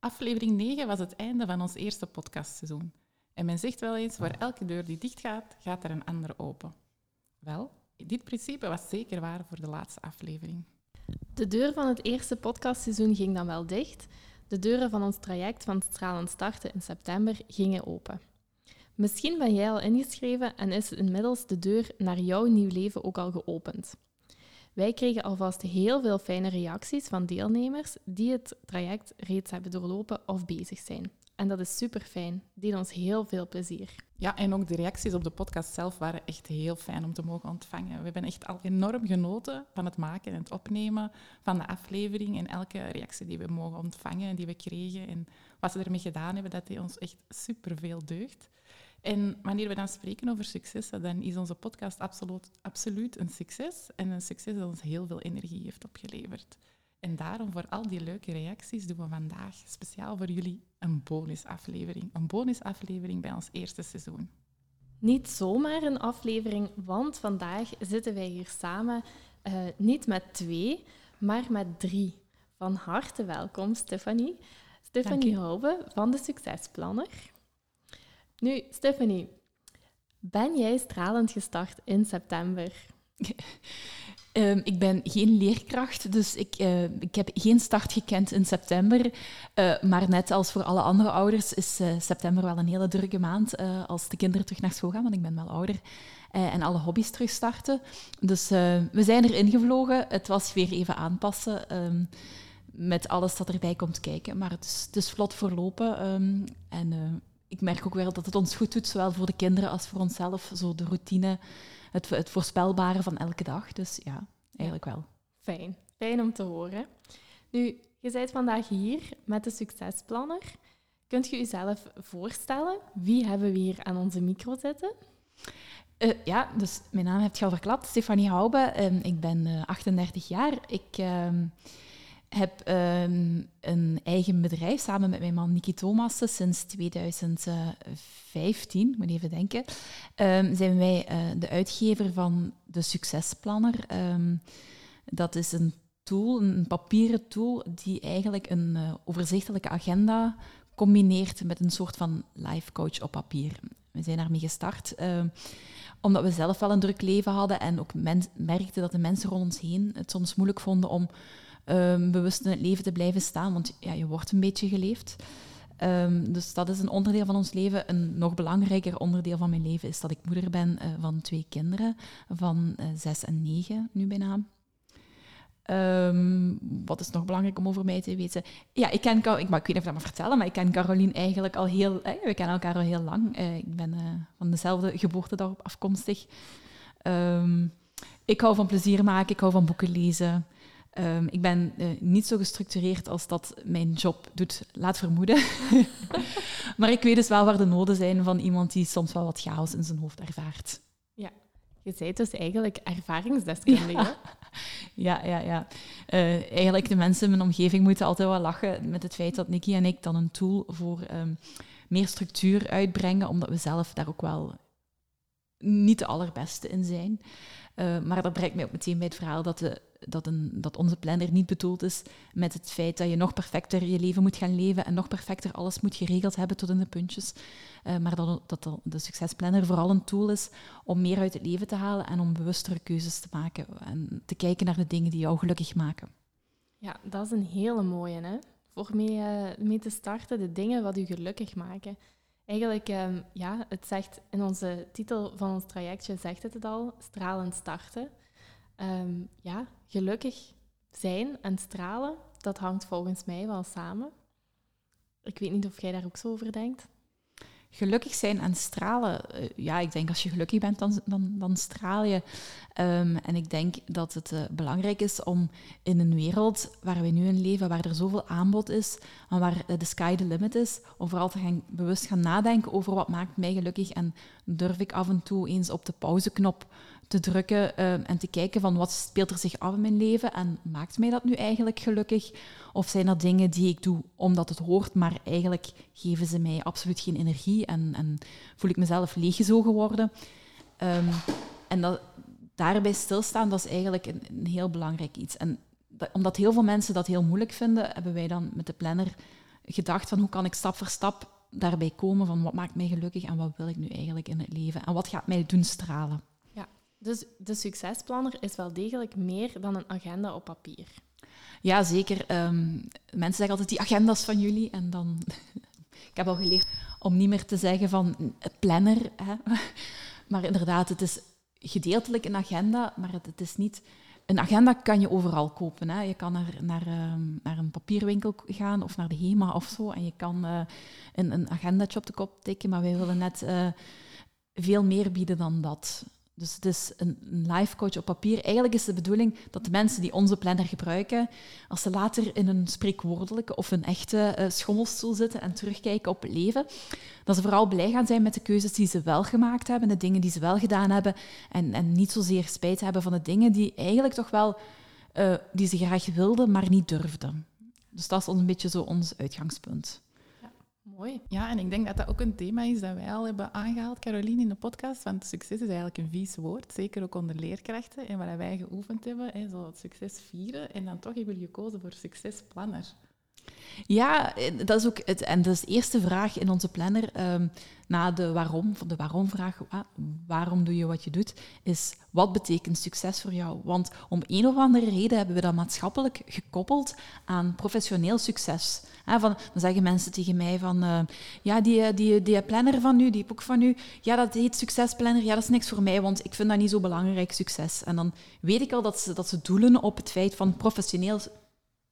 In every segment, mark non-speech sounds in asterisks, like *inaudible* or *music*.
Aflevering 9 was het einde van ons eerste podcastseizoen. En men zegt wel eens, voor elke deur die dicht gaat, gaat er een andere open. Wel, dit principe was zeker waar voor de laatste aflevering. De deur van het eerste podcastseizoen ging dan wel dicht. De deuren van ons traject van Stralend Starten in september gingen open. Misschien ben jij al ingeschreven en is inmiddels de deur naar jouw nieuw leven ook al geopend. Wij kregen alvast heel veel fijne reacties van deelnemers die het traject reeds hebben doorlopen of bezig zijn. En dat is super fijn. Die ons heel veel plezier. Ja, en ook de reacties op de podcast zelf waren echt heel fijn om te mogen ontvangen. We hebben echt al enorm genoten van het maken en het opnemen van de aflevering en elke reactie die we mogen ontvangen en die we kregen en wat ze ermee gedaan hebben, dat deed ons echt super veel deugd. En wanneer we dan spreken over successen, dan is onze podcast absoluut, absoluut een succes. En een succes dat ons heel veel energie heeft opgeleverd. En daarom, voor al die leuke reacties, doen we vandaag speciaal voor jullie een bonusaflevering. Een bonusaflevering bij ons eerste seizoen. Niet zomaar een aflevering, want vandaag zitten wij hier samen uh, niet met twee, maar met drie. Van harte welkom, Stefanie. Stefanie Hoube van de Succesplanner. Nu, Stephanie, ben jij stralend gestart in september? Um, *laughs* ik ben geen leerkracht, dus ik, uh, ik heb geen start gekend in september. Uh, maar net als voor alle andere ouders is uh, september wel een hele drukke maand als de kinderen terug naar school gaan, want ik ben wel ouder. en alle hobby's terugstarten. Dus we zijn erin gevlogen. Het was weer even aanpassen um, met alles dat erbij komt kijken. Maar het is, het is vlot verlopen. Um, en ik merk ook wel dat het ons goed doet, zowel voor de kinderen als voor onszelf. Zo de routine, het, het voorspelbare van elke dag. Dus ja, eigenlijk wel. Fijn. Fijn om te horen. Nu, je bent vandaag hier met de Succesplanner. Kunt je jezelf voorstellen? Wie hebben we hier aan onze micro zitten? Uh, ja, dus mijn naam heb je al verklapt. Stefanie Hoube. Uh, ik ben uh, 38 jaar. Ik ehm, heb um, een eigen bedrijf samen met mijn man Niki Thomassen sinds 2015, moet even denken. Um, zijn wij uh, de uitgever van de Succesplanner. Um, dat is een tool, een papieren tool, die eigenlijk een uh, overzichtelijke agenda combineert met een soort van life coach op papier. We zijn daarmee gestart omdat we zelf wel een druk leven hadden en ook merkten dat de mensen rond ons heen het soms moeilijk vonden om um, bewust in het leven te blijven staan, want ja, je wordt een beetje geleefd. Um, dus dat is een onderdeel van ons leven. Een nog belangrijker onderdeel van mijn leven is dat ik moeder ben uh, van twee kinderen, van uh, zes en negen nu bijna. Um, wat is nog belangrijk om over mij te weten? Ja, ik ken, ik, ik weet niet of ik dat mag vertellen, maar ik ken Caroline eigenlijk al heel... Eh, we kennen elkaar al heel lang. Uh, ik ben van dezelfde geboortedorp afkomstig. Ik hou van plezier maken, ik hou van boeken lezen. Um, ik ben uh, niet zo gestructureerd als dat mijn job doet laat vermoeden. *laughs* maar ik weet dus wel waar de noden zijn van iemand die soms wel wat chaos in zijn hoofd ervaart. Ja, je bent dus eigenlijk ervaringsdeskundige. Ja, *laughs* ja, ja. ja. Uh, eigenlijk de mensen in mijn omgeving moeten altijd wel lachen met het feit dat Nicky en ik dan een tool voor um, meer structuur uitbrengen, omdat we zelf daar ook wel niet de allerbeste in zijn. Uh, maar dat brengt mij ook meteen bij het verhaal dat, de, dat, een, dat onze planner niet bedoeld is met het feit dat je nog perfecter je leven moet gaan leven en nog perfecter alles moet geregeld hebben tot in de puntjes. Uh, maar dat, dat de succesplanner vooral een tool is om meer uit het leven te halen en om bewustere keuzes te maken en te kijken naar de dingen die jou gelukkig maken. Ja, dat is een hele mooie, hè? Voor mee, uh, mee te starten, de dingen wat u gelukkig maken. Eigenlijk, um, ja, het zegt in onze titel van ons trajectje, zegt het het al, stralend starten. Um, ja, gelukkig zijn en stralen, dat hangt volgens mij wel samen. Ik weet niet of jij daar ook zo over denkt. gelukkig zijn en stralen. Eh, ja, ik denk als je gelukkig bent, dan, dan, dan straal je. Ehm, en ik denk dat het uh, belangrijk is om in een wereld waar we nu in leven, waar er zoveel aanbod is en waar de sky the limit is, om vooral te gaan bewust gaan nadenken over wat maakt mij gelukkig en durf ik af en toe eens op de pauzeknop te drukken ehm, en te kijken van wat speelt er zich af in mijn leven en maakt mij dat nu eigenlijk gelukkig? Of zijn er dingen die ik doe omdat het hoort, maar eigenlijk geven ze mij absoluut geen energie en, en voel ik mezelf leeggezogen worden? Um, en dat, daarbij stilstaan, dat is eigenlijk een, een heel belangrijk iets. En omdat heel veel mensen dat heel moeilijk vinden, hebben wij dan met de planner gedacht van hoe kan ik stap voor stap daarbij komen van wat maakt mij gelukkig en wat wil ik nu eigenlijk in het leven en wat gaat mij doen stralen. Dus de succesplanner is wel degelijk meer dan een agenda op papier. Ja, zeker. Um, mensen zeggen altijd die agenda's van jullie. En dan... *laughs* ik heb al geleerd om niet meer te zeggen van planner. Hè. *laughs* Maar inderdaad, het is gedeeltelijk een agenda, maar het, is niet... Een agenda kan je overal kopen. Hè. Je kan naar, naar, ehm, naar een papierwinkel gaan of naar de HEMA of zo. En je kan uh, een, een agendatje op de kop tikken, maar wij willen net uh, veel meer bieden dan dat. Dus het is een, life coach op papier. Eigenlijk is de bedoeling dat de mensen die onze planner gebruiken, als ze later in een spreekwoordelijke of een echte uh, schommelstoel zitten en terugkijken op leven, dat ze vooral blij gaan zijn met de keuzes die ze wel gemaakt hebben, de dingen die ze wel gedaan hebben, en, en niet zozeer spijt hebben van de dingen die eigenlijk toch wel, uh, die ze graag wilden, maar niet durfden. Dus dat is een beetje zo ons uitgangspunt. Mooi. Ja, en ik denk dat dat ook een thema is dat wij al hebben aangehaald, Caroline, in de podcast. Want succes is eigenlijk een vies woord, zeker ook onder leerkrachten. En wat wij geoefend hebben, hè, zo het succes vieren. En dan toch hebben we gekozen voor succesplanner. Ja, dat is ook het, en dat is de eerste vraag in onze planner. Um, na de waarom, de waarom-vraag, waarom doe je wat je doet, is wat betekent succes voor jou? Want om een of andere reden hebben we dat maatschappelijk gekoppeld aan professioneel succes. van, dan zeggen mensen tegen mij van, uh, ja, die, die, die planner van u, die boek van u, ja, dat heet succesplanner, ja, dat is niks voor mij, want ik vind dat niet zo belangrijk, succes. En dan weet ik al dat ze, dat ze doelen op het feit van professioneel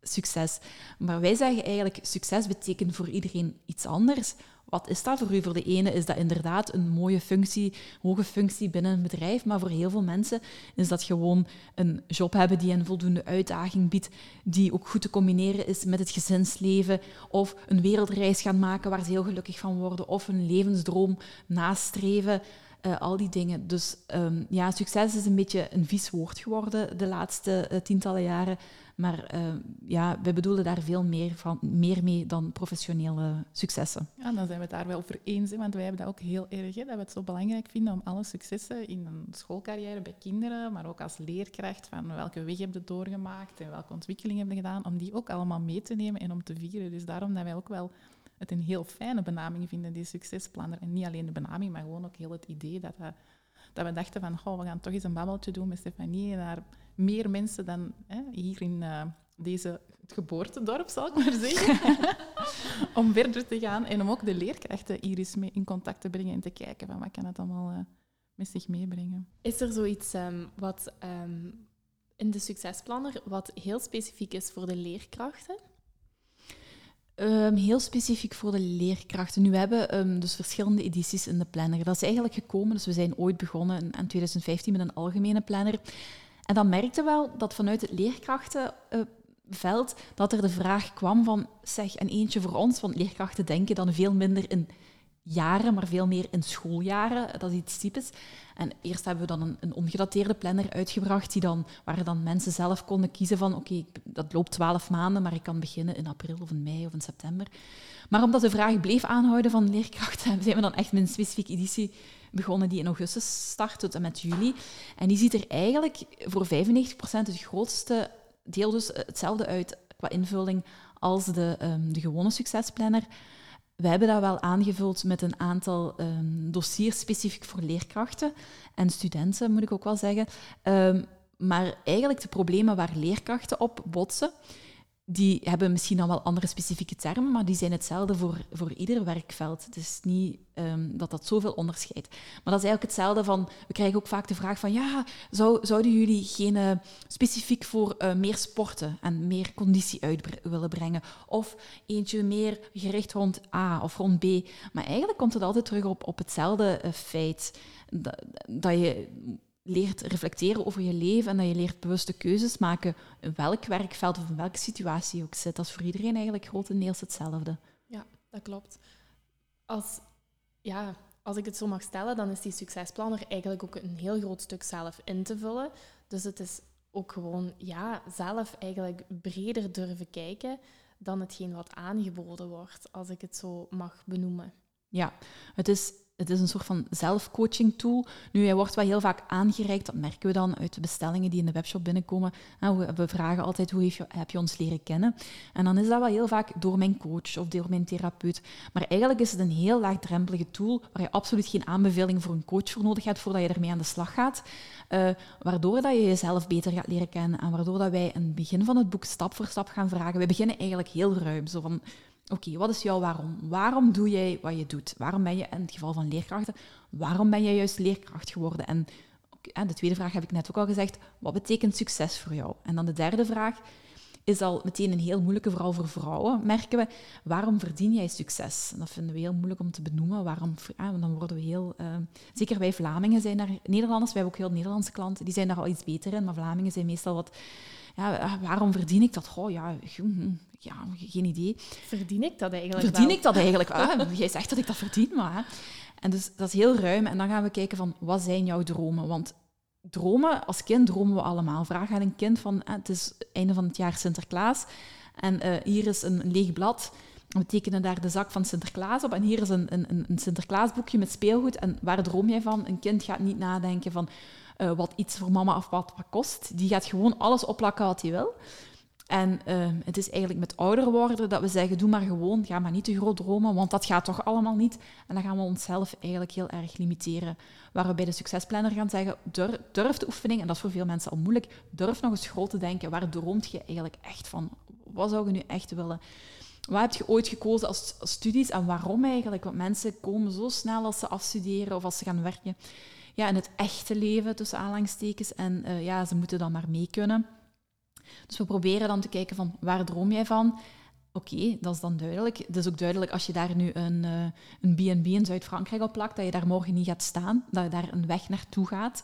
succes. Maar wij zeggen eigenlijk, succes betekent voor iedereen iets anders. Wat is dat voor u? Voor de ene is dat inderdaad een mooie functie, hoge functie binnen een bedrijf, maar voor heel veel mensen is dat gewoon een job hebben die een voldoende uitdaging biedt, die ook goed te combineren is met het gezinsleven, of een wereldreis gaan maken waar ze heel gelukkig van worden, of een levensdroom nastreven. Uh, al die dingen. Dus um, ja, succes is een beetje een vies woord geworden de laatste uh, tientallen jaren. Maar uh, ja, we bedoelen daar veel meer, van, meer mee dan professionele successen. Ja, dan zijn we het daar wel voor eens. want wij hebben dat ook heel erg, hè, dat we het zo belangrijk vinden om alle successen in een schoolcarrière bij kinderen, maar ook als leerkracht, van welke weg heb je doorgemaakt en welke ontwikkeling heb je gedaan, om die ook allemaal mee te nemen en om te vieren. Dus daarom dat wij ook wel het een heel fijne benaming vinden, die succesplanner. En niet alleen de benaming, maar gewoon ook heel het idee dat, dat, dat we dachten van, goh, we gaan toch eens een babbeltje doen met Stefanie en meer mensen dan hè, hier in uh, deze, het geboortedorp, zal ik maar zeggen, *laughs* om verder te gaan en om ook de leerkrachten hier eens mee in contact te brengen en te kijken van wat kan het allemaal uh, met zich meebrengen. Is er zoiets um, wat um, in de succesplanner wat heel specifiek is voor de leerkrachten? Um, heel specifiek voor de leerkrachten. Nu, we hebben um, dus verschillende edities in de planner. Dat is eigenlijk gekomen, dus we zijn ooit begonnen in, in 2015 met een algemene planner. En dan merkte wel dat vanuit het leerkrachtenveld dat er de vraag kwam van, zeg, en eentje voor ons, want leerkrachten denken dan veel minder in jaren, maar veel meer in schooljaren. Dat is iets typisch. En eerst hebben we dan een, een ongedateerde planner uitgebracht, die dan, waar dan mensen zelf konden kiezen van oké, dat loopt twaalf maanden, maar ik kan beginnen in april of in mei of in september. Maar omdat de vraag bleef aanhouden van leerkrachten, *laughs* zijn we dan echt met een specifieke editie begonnen die in augustus start en met juli. En die ziet er eigenlijk voor 95% het grootste deel dus hetzelfde uit qua invulling als de, um, de gewone succesplanner. We hebben dat wel aangevuld met een aantal um, dossiers specifiek voor leerkrachten en studenten, moet ik ook wel zeggen. Um, maar eigenlijk de problemen waar leerkrachten op botsen, die hebben misschien dan wel andere specifieke termen, maar die zijn hetzelfde voor, voor ieder werkveld. Het is niet um, dat dat zoveel onderscheidt. Maar dat is eigenlijk hetzelfde van... We krijgen ook vaak de vraag van... Ja, zou, zouden jullie geen uh, specifiek voor uh, meer sporten en meer conditie uit willen brengen? Of eentje meer gericht rond A of rond B? Maar eigenlijk komt het altijd terug op, op hetzelfde uh, feit. Dat, dat je leert reflecteren over je leven en dat je leert bewuste keuzes maken in welk werkveld of in welke situatie je ook zit. Dat is voor iedereen eigenlijk grotendeels hetzelfde. Ja, dat klopt. Als, ja, als ik het zo mag stellen, dan is die succesplanner eigenlijk ook een heel groot stuk zelf in te vullen. Dus het is ook gewoon ja, zelf eigenlijk breder durven kijken dan hetgeen wat aangeboden wordt, als ik het zo mag benoemen. Ja, het is het is een soort van zelfcoaching tool. Nu, hij wordt wel heel vaak aangereikt, dat merken we dan uit de bestellingen die in de webshop binnenkomen. We vragen altijd, hoe heb je ons leren kennen? En dan is dat wel heel vaak door mijn coach of door mijn therapeut. Maar eigenlijk is het een heel laagdrempelige tool, waar je absoluut geen aanbeveling voor een coach voor nodig hebt voordat je ermee aan de slag gaat. Uh, waardoor dat je jezelf beter gaat leren kennen en waardoor dat wij in het begin van het boek stap voor stap gaan vragen. We beginnen eigenlijk heel ruim, zo van Oké, wat is jouw waarom? Waarom doe jij wat je doet? Waarom ben je, in het geval van leerkrachten, waarom ben jij juist leerkracht geworden? En de tweede vraag heb ik net ook al gezegd, wat betekent succes voor jou? En dan de derde vraag is al meteen een heel moeilijke, vooral voor vrouwen, merken we. Waarom verdien jij succes? dat vinden we heel moeilijk om te benoemen. Waarom, want dan worden we heel... Uh, zeker wij Vlamingen zijn daar... Nederlanders, wij hebben ook heel Nederlandse klanten, die zijn daar al iets beter in, maar Vlamingen zijn meestal wat ja, eh, waarom verdien ik dat? Goh, ja, hm, ja, geen idee. Verdien ik dat eigenlijk Verdien ik dat eigenlijk wel? *laughs* Jij zegt dat ik dat verdien, maar... En dus dat is heel ruim. En dan gaan we kijken van, wat zijn jouw dromen? Want dromen, als kind dromen we allemaal. Vraag aan een kind van, eh, het is einde van het jaar Sinterklaas. En uh, hier is een, leeg blad. We tekenen daar de zak van Sinterklaas op. En hier is een, een, een Sinterklaasboekje met speelgoed. En waar droom jij van? Een kind gaat niet nadenken van uh, wat iets voor mama of wat kost. Die gaat gewoon alles opplakken wat hij wil. En uh, het is eigenlijk met ouder worden dat we zeggen, doe maar gewoon, ga maar niet te groot dromen, want dat gaat toch allemaal niet. En dan gaan we onszelf eigenlijk heel erg limiteren. Waar we bij de succesplanner gaan zeggen, durf, durf de oefening, en dat is voor veel mensen al moeilijk, durf nog eens groot te denken. Waar droomt je eigenlijk echt van? Wat zou je nu echt willen? Wat heb je ooit gekozen als, studies en waarom eigenlijk? Want mensen komen zo snel als ze afstuderen of als ze gaan werken ja, in het echte leven, tussen aanhalingstekens. En uh, ja, ze moeten dan maar mee kunnen. Dus we proberen dan te kijken van, waar droom jij van? Oké, dat is dan duidelijk. Het is ook duidelijk als je daar nu een uh, een B&B in Zuid-Frankrijk op plakt, dat je daar morgen niet gaat staan, dat je daar een weg naartoe gaat.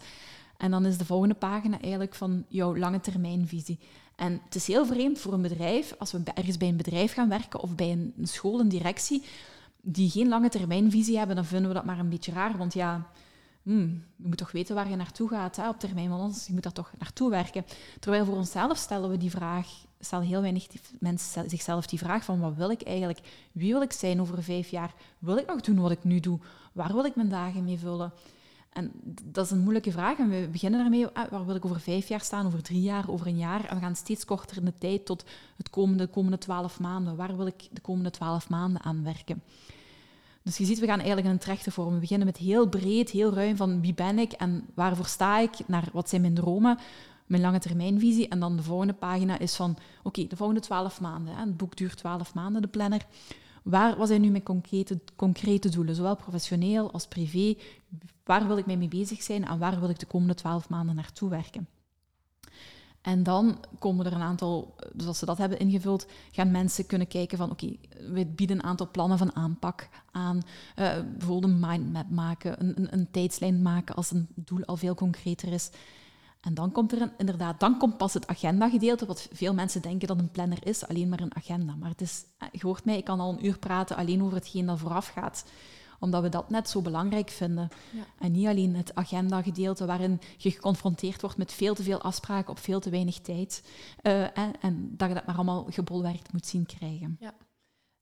En dan is de volgende pagina eigenlijk van jouw lange termijnvisie. En het is heel vreemd voor een bedrijf, als we ergens bij een bedrijf gaan werken of bij een school, een directie, die geen lange termijnvisie hebben, dan vinden we dat maar een beetje raar. Want ja, hmm, je moet toch weten waar je naartoe gaat hè, op termijn, want je moet daar toch naartoe werken. Terwijl voor onszelf stellen we die vraag, stellen heel weinig mensen zichzelf die vraag van wat wil ik eigenlijk? Wie wil ik zijn over vijf jaar? Wil ik nog doen wat ik nu doe? Waar wil ik mijn dagen mee vullen? En dat is een moeilijke vraag. En we beginnen daarmee, ah, waar wil ik over vijf jaar staan, over drie jaar, over een jaar? En we gaan steeds korter in de tijd tot het komende, de komende twaalf maanden. Waar wil ik de komende twaalf maanden aan werken? Dus je ziet, we gaan eigenlijk een trechte vorm. We beginnen met heel breed, heel ruim van wie ben ik en waarvoor sta ik, naar wat zijn mijn dromen, mijn lange termijnvisie. En dan de volgende pagina is van, oké, de volgende twaalf maanden. Hè, het boek duurt twaalf maanden, de planner. Waar, wat zijn nu mijn concrete, concrete doelen, zowel professioneel als privé? Waar wil ik mee bezig zijn en waar wil ik de komende twaalf maanden naartoe werken? En dan komen er een aantal, dus als ze dat hebben ingevuld, gaan mensen kunnen kijken van oké, we bieden een aantal plannen van aanpak aan. Uh, bijvoorbeeld een mindmap maken, een, een, een, tijdslijn maken als een doel al veel concreter is. En dan komt er inderdaad, dan komt pas het agenda-gedeelte, wat veel mensen denken dat een planner is, alleen maar een agenda. Maar het is, eh, je hoort mij, ik kan al een uur praten alleen over hetgeen dat vooraf gaat omdat we dat net zo belangrijk vinden. Ja. En niet alleen het agenda-gedeelte waarin je geconfronteerd wordt met veel te veel afspraken op veel te weinig tijd. Uh, en, en, dat je dat maar allemaal gebolwerkt moet zien krijgen. Ja.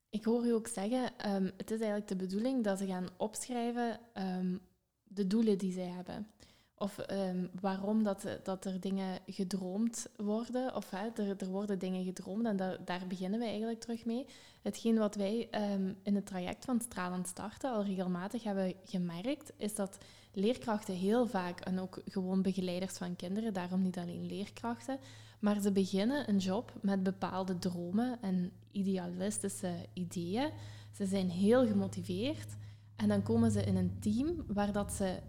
Ik hoor u ook zeggen, um, het is eigenlijk de bedoeling dat ze gaan opschrijven um, de doelen die zij hebben. Of um, waarom dat, dat er dingen gedroomd worden. Of hè, er, er worden dingen gedroomd en daar, daar beginnen we eigenlijk terug mee. Hetgeen wat wij um, in het traject van Stralend Starten al regelmatig hebben gemerkt, is dat leerkrachten heel vaak, en ook gewoon begeleiders van kinderen, daarom niet alleen leerkrachten, Maar ze beginnen een job met bepaalde dromen en idealistische ideeën. Ze zijn heel gemotiveerd en dan komen ze in een team waar dat ze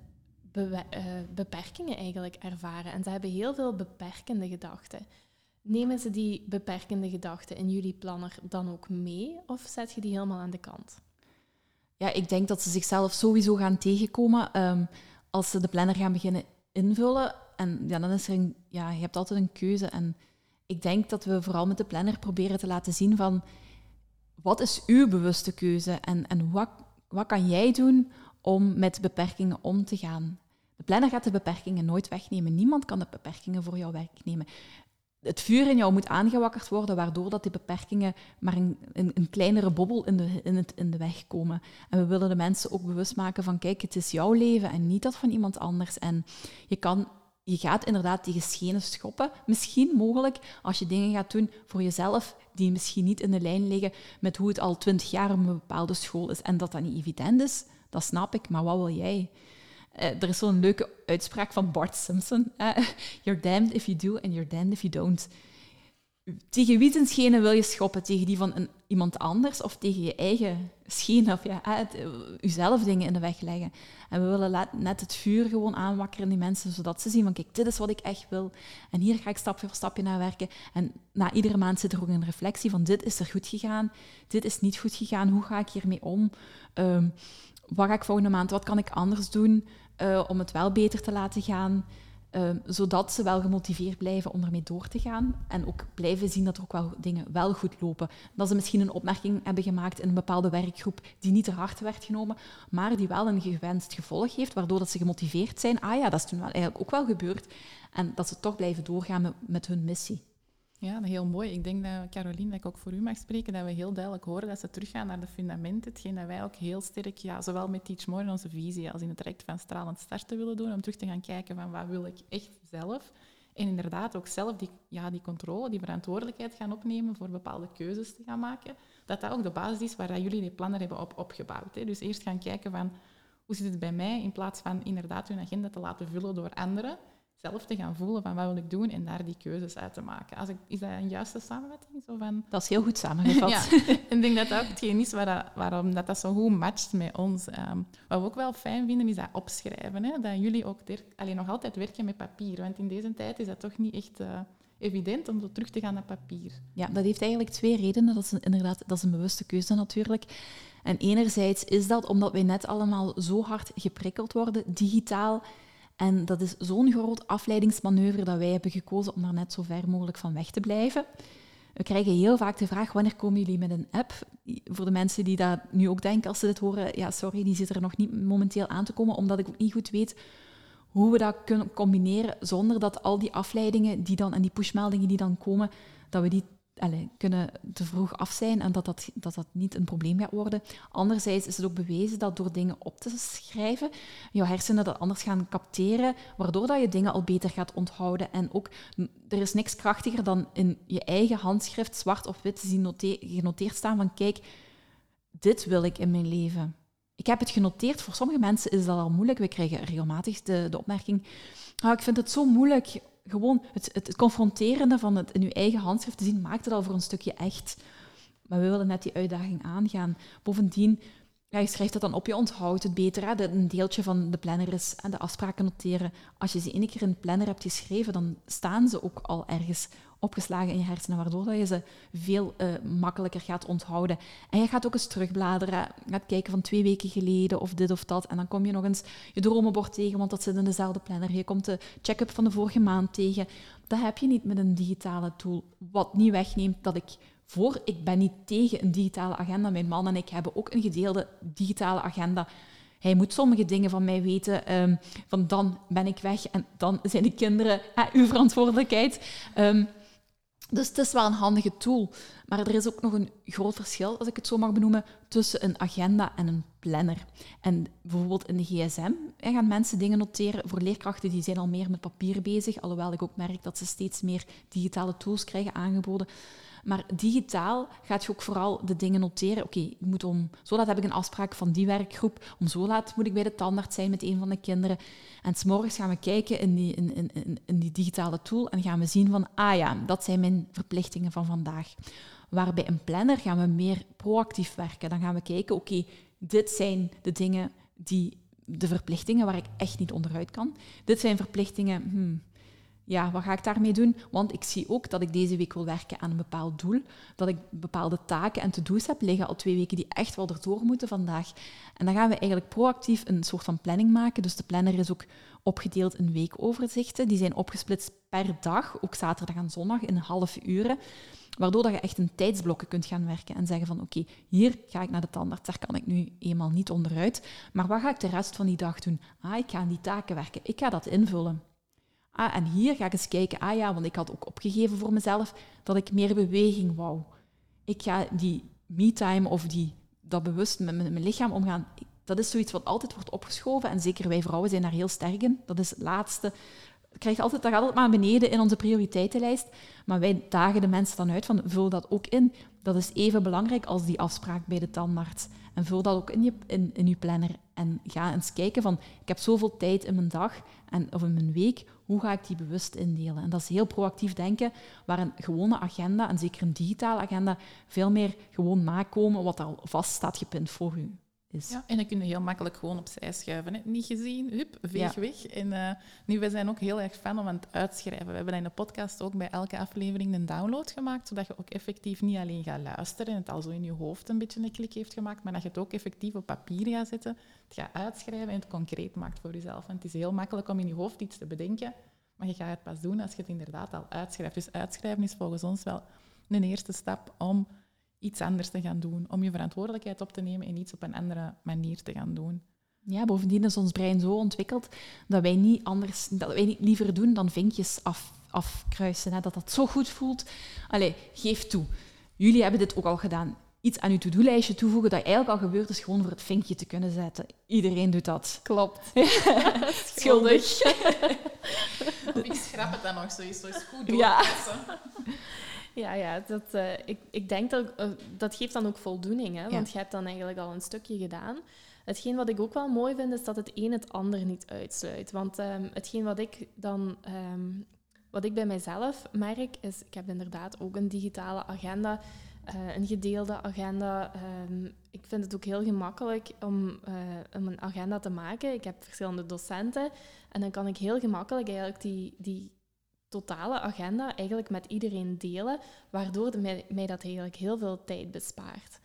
eh, beperkingen eigenlijk ervaren. En ze hebben heel veel beperkende gedachten. Nemen ze die beperkende gedachten in jullie planner dan ook mee of zet je die helemaal aan de kant? Ja, ik denk dat ze zichzelf sowieso gaan tegenkomen ehm, als ze de planner gaan beginnen invullen. En ja, dan is er een, ja, je hebt altijd een keuze. En ik denk dat we vooral met de planner proberen te laten zien van wat is uw bewuste keuze en, en wat, wat kan jij doen om met beperkingen om te gaan. Planner gaat de beperkingen nooit wegnemen. Niemand kan de beperkingen voor jou wegnemen het vuur in jou moet aangewakkerd worden, waardoor dat die beperkingen maar een, een, een kleinere bobbel in de, in, het, in de weg komen. En we willen de mensen ook bewust maken van, kijk, het is jouw leven en niet dat van iemand anders. En je, kan, je gaat inderdaad tegen schenen schoppen, misschien mogelijk, als je dingen gaat doen voor jezelf die misschien niet in de lijn liggen met hoe het al twintig jaar op een bepaalde school is. En dat dat niet evident is, dat snap ik, maar wat wil jij? Uh, er is zo'n leuke uitspraak van Bart Simpson. You're damned if you do and you're damned if you don't. Tegen wie zijn schenen wil je schoppen? Tegen die van een, iemand anders of tegen je eigen schenen? Of ja, uh, jezelf dingen in de weg leggen. En we willen net het vuur gewoon aanwakkeren in die mensen, zodat ze zien van kijk, dit is wat ik echt wil. En hier ga ik stapje voor stapje naar werken. En na iedere maand zit er ook een reflectie van dit is er goed gegaan, dit is niet goed gegaan, hoe ga ik hiermee om? Um, wat ga ik volgende maand, wat kan ik anders doen? Uh, om het wel beter te laten gaan, uh, zodat ze wel gemotiveerd blijven om ermee door te gaan en ook blijven zien dat er ook wel dingen wel goed lopen. Dat ze misschien een opmerking hebben gemaakt in een bepaalde werkgroep die niet ter harte werd genomen, maar die wel een gewenst gevolg heeft, waardoor dat ze gemotiveerd zijn. Ah ja, dat is toen wel eigenlijk ook wel gebeurd. En dat ze toch blijven doorgaan met hun missie. Ja, heel mooi. Ik denk dat, Caroline, dat ik ook voor u mag spreken, dat we heel duidelijk horen dat ze teruggaan naar de fundamenten. Hetgeen dat wij ook heel sterk, ja, zowel met Teach More in onze visie als in het traject van stralend starten willen doen, om terug te gaan kijken van wat wil ik echt zelf. En inderdaad ook zelf die, ja, die controle, die verantwoordelijkheid gaan opnemen voor bepaalde keuzes te gaan maken. Dat dat ook de basis is waar jullie die plannen hebben op, opgebouwd. Hè. Dus eerst gaan kijken van, hoe zit het bij mij, in plaats van inderdaad hun agenda te laten vullen door anderen zelf te gaan voelen van wat wil ik doen en daar die keuzes uit te maken. Als ik, is dat een juiste samenvatting? Zo van... Dat is heel goed *laughs* samengevat. ja, ik denk dat dat ook hetgeen is waar dat, waarom dat, dat zo goed matcht met ons. Um, wat we ook wel fijn vinden, is dat opschrijven. Hè? Dat jullie ook alleen nog altijd werken met papier. Want in deze tijd is dat toch niet echt... Uh, evident om zo terug te gaan naar papier. Ja, dat heeft eigenlijk twee redenen. Dat is een, inderdaad dat is een bewuste keuze natuurlijk. En enerzijds is dat omdat wij net allemaal zo hard geprikkeld worden, digitaal, en dat is zo'n groot afleidingsmanoeuvre dat wij hebben gekozen om daar net zo ver mogelijk van weg te blijven. We krijgen heel vaak de vraag, wanneer komen jullie met een app? Voor de mensen die dat nu ook denken als ze dit horen, ja, sorry, die zit er nog niet momenteel aan te komen, omdat ik ook niet goed weet hoe we dat kunnen combineren zonder dat al die afleidingen die dan, en die pushmeldingen die dan komen, dat we die kunnen te vroeg af zijn en dat dat, dat dat niet een probleem gaat worden. Anderzijds is het ook bewezen dat door dingen op te schrijven, jouw hersenen dat anders gaan capteren, waardoor dat je dingen al beter gaat onthouden. En ook, er is niks krachtiger dan in je eigen handschrift, zwart op wit, te zien genoteerd staan van kijk, dit wil ik in mijn leven. Ik heb het genoteerd. Voor sommige mensen is dat al moeilijk. We krijgen regelmatig de, de opmerking, oh, ik vind het zo moeilijk gewoon het, het, confronterende van het in uw eigen handschrift te zien, maakt het al voor een stukje echt. Maar we willen net die uitdaging aangaan. Bovendien, ja, je schrijft dat dan op, je onthoudt het beter. Hè? een deeltje van de planner is en de afspraken noteren. Als je ze één keer in de planner hebt geschreven, dan staan ze ook al ergens opgeslagen in je hersenen, waardoor dat je ze veel uh, makkelijker gaat onthouden. En je gaat ook eens terugbladeren, gaat kijken van twee weken geleden of dit of dat. En dan kom je nog eens je dromenbord tegen, want dat zit in dezelfde planner. Je komt de check-up van de vorige maand tegen. Dat heb je niet met een digitale tool. Wat niet wegneemt dat ik voor, ik ben niet tegen een digitale agenda. Mijn man en ik hebben ook een gedeelde digitale agenda. Hij moet sommige dingen van mij weten. Um, van dan ben ik weg en dan zijn de kinderen uh, uw verantwoordelijkheid. Um, dus het is wel een handige tool. Maar er is ook nog een groot verschil, als ik het zo mag benoemen, tussen een agenda en een planner. En bijvoorbeeld in de gsm gaan mensen dingen noteren. Voor leerkrachten die zijn al meer met papier bezig, alhoewel ik ook merk dat ze steeds meer digitale tools krijgen aangeboden. Maar digitaal gaat je ook vooral de dingen noteren. Oké, ik moet om zo laat heb ik een afspraak van die werkgroep. Om zo laat moet ik bij de tandarts zijn met een van de kinderen. En s'morgens gaan we kijken in die, in, in, in die digitale tool en gaan we zien van, ah ja, dat zijn mijn verplichtingen van vandaag. Waar bij een planner gaan we meer proactief werken. Dan gaan we kijken, oké, dit zijn de dingen die de verplichtingen waar ik echt niet onderuit kan. Dit zijn verplichtingen, hmm, ja, wat ga ik daarmee doen? Want ik zie ook dat ik deze week wil werken aan een bepaald doel, dat ik bepaalde taken en to-do's heb liggen al twee weken die echt wel erdoor moeten vandaag. En dan gaan we eigenlijk proactief een soort van planning maken. Dus de planner is ook opgedeeld in weekoverzichten. Die zijn opgesplitst per dag, ook zaterdag en zondag, in half uren. Waardoor dat je echt in tijdsblokken kunt gaan werken en zeggen van oké, hier ga ik naar de tandarts, daar kan ik nu eenmaal niet onderuit. Maar wat ga ik de rest van die dag doen? Ah, ik ga aan die taken werken. Ik ga dat invullen. Ah, en hier ga ik eens kijken. Ah ja, want ik had ook opgegeven voor mezelf dat ik meer beweging wou. Ik ga die me-time of die, dat bewust met mijn, lichaam omgaan, dat is zoiets wat altijd wordt opgeschoven. En zeker wij vrouwen zijn daar heel sterk in. Dat is het laatste. Krijgt altijd, dat gaat altijd maar beneden in onze prioriteitenlijst. Maar wij dagen de mensen dan uit van vul dat ook in. Dat is even belangrijk als die afspraak bij de tandarts. En vul dat ook in je, in, in je planner. En ga eens kijken van, ik heb zoveel tijd in mijn dag en, of in mijn week, hoe ga ik die bewust indelen? En dat is heel proactief denken, waar een gewone agenda, en zeker een digitale agenda, veel meer gewoon nakomen wat al vast staat gepind voor u. Ja, en dan kun je heel makkelijk gewoon opzij schuiven. Hè. Niet gezien, hup, veeg weg. En uh, nu, wij zijn ook heel erg fan om aan het uitschrijven. We hebben in de podcast ook bij elke aflevering een download gemaakt, zodat je ook effectief niet alleen gaat luisteren en het al zo in je hoofd een beetje een klik heeft gemaakt, maar dat je het ook effectief op papier gaat zetten, het gaat uitschrijven en het concreet maakt voor jezelf. En het is heel makkelijk om in je hoofd iets te bedenken, maar je gaat het pas doen als je het inderdaad al uitschrijft. Dus uitschrijven is volgens ons wel een eerste stap om iets anders te gaan doen, om je verantwoordelijkheid op te nemen en iets op een andere manier te gaan doen. Ja, bovendien is ons brein zo ontwikkeld dat wij niet anders, dat wij niet liever doen dan vinkjes af, afkruisen. Hè? Dat dat zo goed voelt. Allee, geef toe. Jullie hebben dit ook al gedaan. Iets aan uw to-do-lijstje toevoegen dat eigenlijk al gebeurd is, gewoon voor het vinkje te kunnen zetten. Iedereen doet dat. Klopt. *laughs* Schuldig. *laughs* ik schrap het dan nog zo, is goed door. Ja. Ja, ja dat, uh, ik, ik denk dat uh, dat geeft dan ook voldoening, hè? want je hebt dan eigenlijk al een stukje gedaan. Hetgeen wat ik ook wel mooi vind, is dat het een het ander niet uitsluit. Want um, hetgeen wat ik dan, um, wat ik bij mijzelf merk, is, ik heb inderdaad ook een digitale agenda, uh, een gedeelde agenda. Um, ik vind het ook heel gemakkelijk om, om een agenda te maken. Ik heb verschillende docenten en dan kan ik heel gemakkelijk eigenlijk die, die totale agenda eigenlijk met iedereen delen, waardoor mij, dat eigenlijk heel veel tijd bespaart.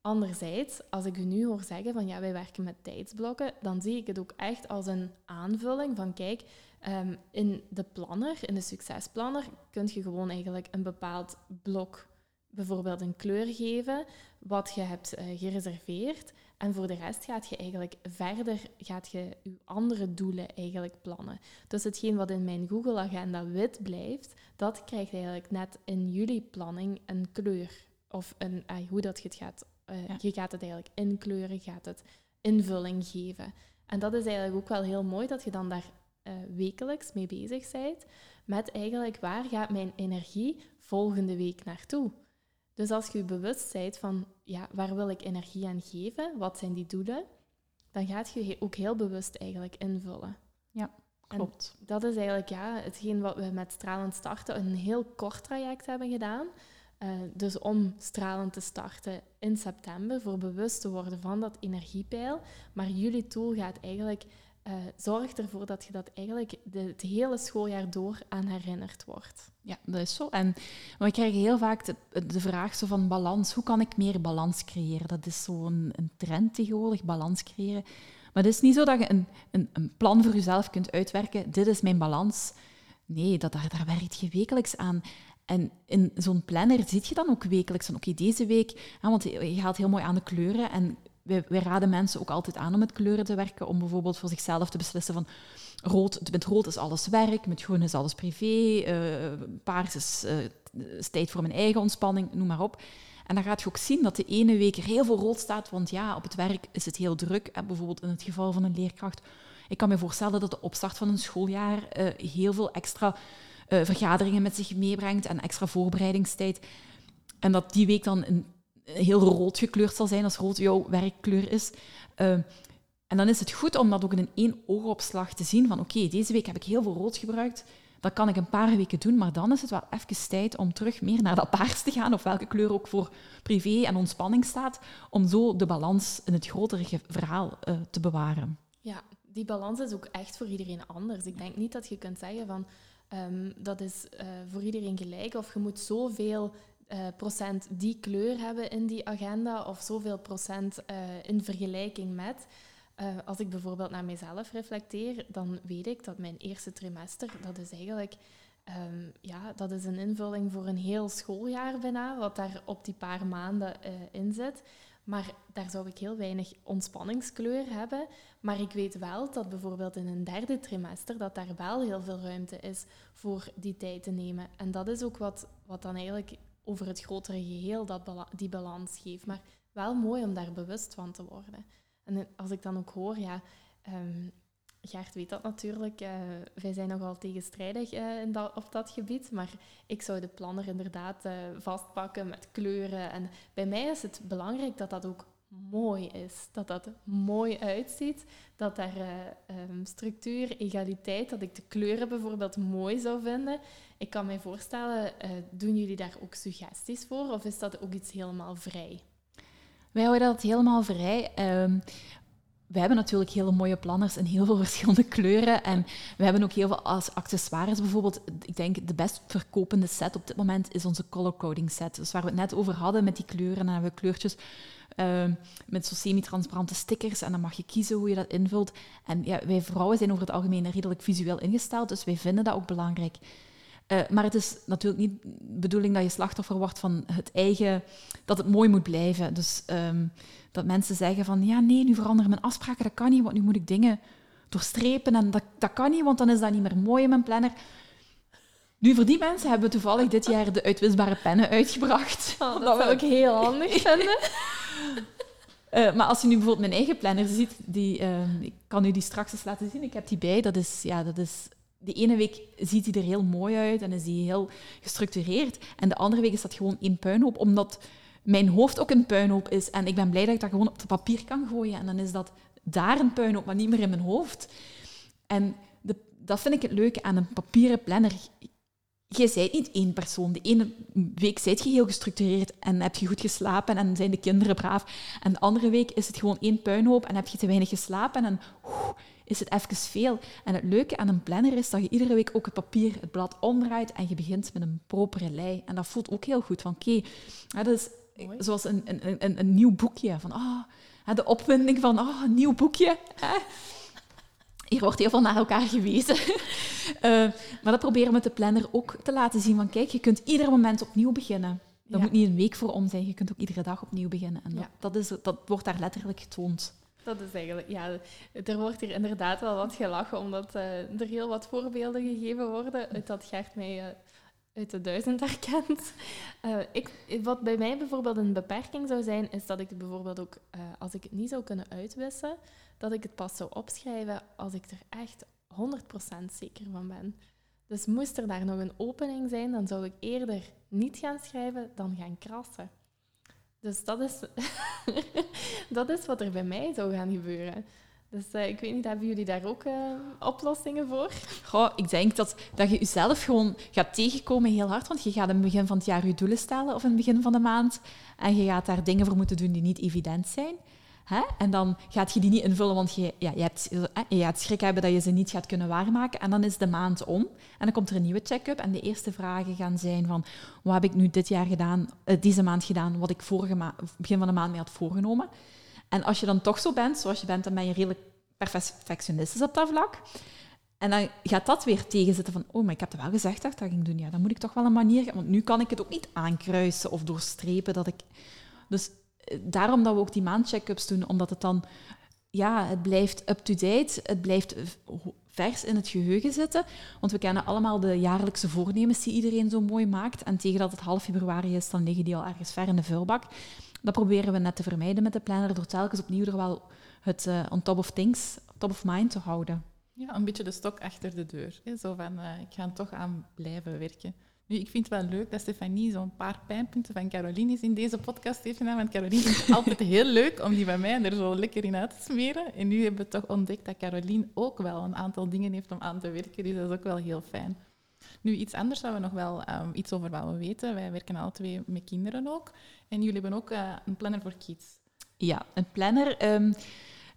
Anderzijds, als ik u nu hoor zeggen van ja, wij werken met tijdsblokken, dan zie ik het ook echt als een aanvulling van kijk, um, in de planner, in de succesplanner, kun je gewoon eigenlijk een bepaald blok, bijvoorbeeld een kleur geven, wat je hebt uh, gereserveerd. En voor de rest gaat je eigenlijk verder, gaat je je andere doelen eigenlijk plannen. Dus hetgeen wat in mijn Google-agenda wit blijft, dat krijgt eigenlijk net in jullie planning een kleur. Of een, hoe dat je het gaat. Uh, Je gaat het eigenlijk inkleuren, gaat het invulling geven. En dat is eigenlijk ook wel heel mooi dat je dan daar uh, wekelijks mee bezig bent. Met eigenlijk waar gaat mijn energie volgende week naartoe? Dus als je je bewust bent van ja, waar wil ik energie aan geven, wat zijn die doelen, dan gaat je ook heel bewust eigenlijk invullen. Ja, klopt. dat is eigenlijk ja, hetgeen wat we met Stralend starten, een heel kort traject hebben gedaan. Uh, dus om stralend te starten in september, voor bewust te worden van dat energiepeil. Maar jullie tool gaat eigenlijk uh, zorg ervoor dat je dat eigenlijk het hele schooljaar door aan herinnerd wordt. Ja, dat is zo. En we krijgen heel vaak de, vraag zo van balans. Hoe kan ik meer balans creëren? Dat is zo'n een trend tegenwoordig, balans creëren. Maar het is niet zo dat je een, een, een plan voor jezelf kunt uitwerken. Dit is mijn balans. Nee, dat, daar, daar werkt je wekelijks aan. En in zo'n planner zit je dan ook wekelijks oké, deze week, want je gaat heel mooi aan de kleuren en wij, raden mensen ook altijd aan om met kleuren te werken, om bijvoorbeeld voor zichzelf te beslissen van rood, met rood is alles werk, met groen is alles privé, uh, paars is, uh, is, tijd voor mijn eigen ontspanning, noem maar op. En dan gaat je ook zien dat de ene week er heel veel rood staat, want ja, op het werk is het heel druk. En bijvoorbeeld in het geval van een leerkracht. Ik kan me voorstellen dat de opstart van een schooljaar uh, heel veel extra vergaderingen met zich meebrengt en extra voorbereidingstijd. en dat die week dan een, heel rood gekleurd zal zijn, als rood jouw werkkleur is. Uh, en dan is het goed om dat ook in één oogopslag te zien van oké, deze week heb ik heel veel rood gebruikt. Dat kan ik een paar weken doen, maar dan is het wel even tijd om terug meer naar dat paars te gaan, of welke kleur ook voor privé en ontspanning staat, om zo de balans in het grotere verhaal uh, te bewaren. Ja, die balans is ook echt voor iedereen anders. Ik denk niet dat je kunt zeggen van um, dat is uh, voor iedereen gelijk, of je moet zoveel uh, procent die kleur hebben in die agenda, of zoveel procent in vergelijking met. Uh, als ik bijvoorbeeld naar mezelf reflecteer, dan weet ik dat mijn eerste trimester, dat is eigenlijk um, ja, dat is een invulling voor een heel schooljaar bijna, wat daar op die paar maanden in zit. Maar daar zou ik heel weinig ontspanningskleur hebben. Maar ik weet wel dat bijvoorbeeld in een derde trimester, dat daar wel heel veel ruimte is voor die tijd te nemen. En dat is ook wat, wat dan eigenlijk over het grotere geheel dat die balans geeft. Maar wel mooi om daar bewust van te worden. En als ik dan ook hoor, ja, um, weet dat natuurlijk, uh, wij zijn nogal tegenstrijdig uh, in dat, op dat gebied, maar ik zou de planner inderdaad vastpakken met kleuren. En bij mij is het belangrijk dat dat ook mooi is, dat dat mooi uitziet, dat daar um, structuur, egaliteit, dat ik de kleuren bijvoorbeeld mooi zou vinden. Ik kan mij voorstellen, doen jullie daar ook suggesties voor of is dat ook iets helemaal vrij? Wij houden dat helemaal vrij. Um, we hebben natuurlijk hele mooie planners in heel veel *laughs* verschillende kleuren. En we hebben ook heel veel als accessoires. Bijvoorbeeld, ik denk de best verkopende set op dit moment is onze color coding set. Dus waar we het net over hadden met die kleuren. En hebben we kleurtjes uh, met zo semi-transparante stickers. En dan mag je kiezen hoe je dat invult. En ja, wij vrouwen zijn over het algemeen redelijk visueel ingesteld. Dus wij vinden dat ook belangrijk. Uh, maar het is natuurlijk niet de bedoeling dat je slachtoffer wordt van het eigen, dat het mooi moet blijven. Dus um, dat mensen zeggen van, ja nee, nu veranderen mijn afspraken, dat kan niet, want nu moet ik dingen doorstrepen en dat, dat kan niet, want dan is dat niet meer mooi in mijn planner. Nu, voor die mensen hebben we toevallig dit jaar de uitwisbare pennen uitgebracht. Oh, *laughs* dat zou ik heel handig *laughs* vinden. Uh, maar als je nu bijvoorbeeld mijn eigen planner ziet, die, uh, ik kan u die straks eens laten zien, ik heb die bij, dat is, ja, dat is de ene week ziet hij er heel mooi uit en is hij heel gestructureerd. En de andere week is dat gewoon één puinhoop, omdat mijn hoofd ook een puinhoop is. En ik ben blij dat ik dat gewoon op het papier kan gooien. En dan is dat daar een puinhoop, maar niet meer in mijn hoofd. En de, dat vind ik het leuke aan een papieren planner. Jij bent niet één persoon. De ene week zijt je heel gestructureerd en heb je goed geslapen en zijn de kinderen braaf. En de andere week is het gewoon één puinhoop en heb je te weinig geslapen en is het even veel. En het leuke aan een planner is dat je iedere week ook het papier, het blad omdraait en je begint met een propere lei. En dat voelt ook heel goed. Van oké, dat is zoals een, een, een, een, nieuw boekje. Van ah, de opwinding van ah, een nieuw boekje. Hier wordt heel veel naar elkaar gewezen. uh, *laughs* maar dat proberen we met de planner ook te laten zien. Van kijk, je kunt ieder moment opnieuw beginnen. Dat moet niet een week voor om zijn. Je kunt ook iedere dag opnieuw beginnen. En dat, dat, is, dat wordt daar letterlijk getoond. Dat is eigenlijk, ja, er wordt hier inderdaad wel wat gelachen, omdat uh, er heel wat voorbeelden gegeven worden uit dat Gert mij uh, uit de duizend herkent. Uh, ik, wat bij mij bijvoorbeeld een beperking zou zijn, is dat ik bijvoorbeeld ook, als ik het niet zou kunnen uitwissen, dat ik het pas zou opschrijven als ik er echt 100% zeker van ben. Dus moest er daar nog een opening zijn, dan zou ik eerder niet gaan schrijven dan gaan krassen. Dus dat is, *laughs* dat is wat er bij mij zou gaan gebeuren. Dus uh, ik weet niet, hebben jullie daar ook uh, oplossingen voor? Goh, ik denk dat, dat je jezelf gewoon gaat tegenkomen heel hard. Want je gaat in het begin van het jaar je doelen stellen of in het begin van de maand. En je gaat daar dingen voor moeten doen die niet evident zijn. Hè? En dan gaat je die niet invullen, want je, ja, je, hebt, je gaat schrik hebben dat je ze niet gaat kunnen waarmaken. En dan is de maand om. En dan komt er een nieuwe check-up. En de eerste vragen gaan zijn van... Wat heb ik nu dit jaar gedaan, uh, deze maand gedaan, wat ik vorige begin van de maand mee had voorgenomen? En als je dan toch zo bent, zoals je bent, dan ben je redelijk perfectionistisch op dat vlak. En dan gaat dat weer tegenzitten van, oh, maar ik heb het wel gezegd dat ik dat ging doen. Ja, dan moet ik toch wel een manier... Want nu kan ik het ook niet aankruisen of doorstrepen dat ik... Dus daarom dat we ook die maandcheck-ups doen, omdat het dan, ja, het blijft up-to-date, het blijft vers in het geheugen zitten. Want we kennen allemaal de jaarlijkse voornemens die iedereen zo mooi maakt. En tegen dat het half februari is, dan liggen die al ergens ver in de vuilbak. Dat proberen we net te vermijden met de planner, door telkens opnieuw er wel het uh, on top of things, top of mind te houden. Ja, een beetje de stok achter de deur. Hè? Zo van, uh, ik ga toch aan blijven werken. Nu, ik vind het wel leuk dat Stefanie zo'n paar pijnpunten van Caroline is in deze podcast heeft gedaan. Want Caroline vindt het altijd heel leuk om die bij mij er zo lekker in uit te smeren. En nu hebben we toch ontdekt dat Caroline ook wel een aantal dingen heeft om aan te werken. Dus dat is ook wel heel fijn. Nu, iets anders waar we nog wel um, iets over willen weten. Wij werken alle twee met kinderen ook. En jullie hebben ook uh, een planner voor kids. Ja, een planner. Um,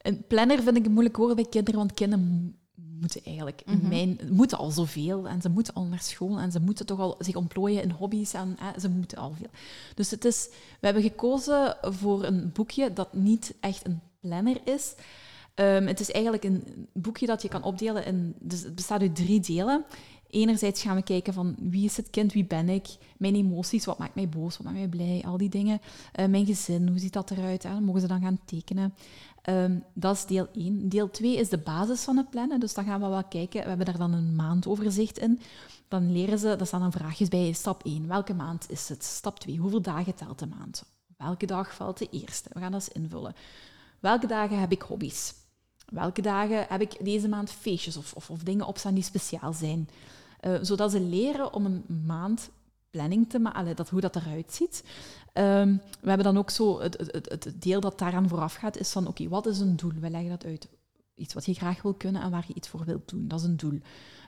een planner vind ik een moeilijk woord bij kinderen, want kinderen moeten eigenlijk mm -hmm. mijn, moeten al zoveel en ze moeten al naar school en ze moeten toch al zich ontplooien in hobby's en eh, ze moeten al veel. Dus het is, we hebben gekozen voor een boekje dat niet echt een planner is. Um, het is eigenlijk een boekje dat je kan opdelen in, dus het bestaat uit drie delen. Enerzijds gaan we kijken van wie is het kind, wie ben ik, mijn emoties, wat maakt mij boos, wat maakt mij blij, al die dingen. Uh, mijn gezin, hoe ziet dat eruit? Hè? Mogen ze dan gaan tekenen. Um, dat is deel 1. Deel 2 is de basis van het plannen. Dus dan gaan we wel kijken. We hebben daar dan een maandoverzicht in. Dan leren ze, daar staan dan vraagjes bij. Stap 1, welke maand is het? Stap 2, hoeveel dagen telt de maand? Welke dag valt de eerste? We gaan dat invullen. Welke dagen heb ik hobby's? Welke dagen heb ik deze maand feestjes of, of, of dingen opstaan die speciaal zijn? Uh, zodat ze leren om een maand planning te maken, dat, hoe dat eruit ziet. Um, we hebben dan ook zo, het, het, het deel dat daaraan vooraf gaat, is van, oké, wat is een doel? We leggen dat uit. Iets wat je graag wil kunnen en waar je iets voor wilt doen. Dat is een doel.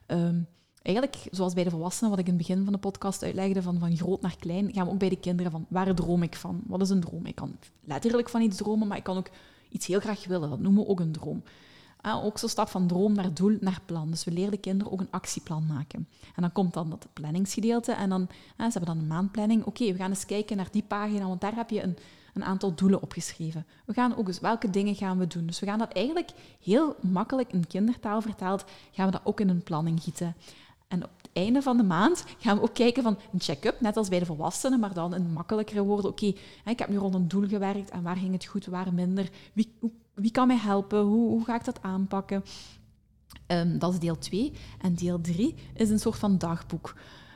Um, eigenlijk, zoals bij de volwassenen, wat ik in het begin van de podcast uitlegde, van, van groot naar klein, gaan we ook bij de kinderen van, waar droom ik van? Wat is een droom? Ik kan letterlijk van iets dromen, maar ik kan ook iets heel graag willen. Dat noemen we ook een droom. Ah, ook zo stap van droom naar doel naar plan. Dus we leren de kinderen ook een actieplan maken. En dan komt dan dat planningsgedeelte. En dan, ah, ze hebben dan een maandplanning. Oké, we gaan eens kijken naar die pagina, want daar heb je een, een aantal doelen opgeschreven. We gaan ook eens, welke dingen gaan we doen? Dus we gaan dat eigenlijk heel makkelijk in kindertaal vertaald, gaan we dat ook in een planning gieten. En op het einde van de maand gaan we ook kijken van een check-up, net als bij de volwassenen, maar dan in makkelijkere woorden. Oké, ik heb nu rond een doel gewerkt en waar ging het goed, waar minder? Wie, wie kan mij helpen? Hoe, hoe ga ik dat aanpakken? Um, dat is deel 2. En deel 3 is een soort van dagboek.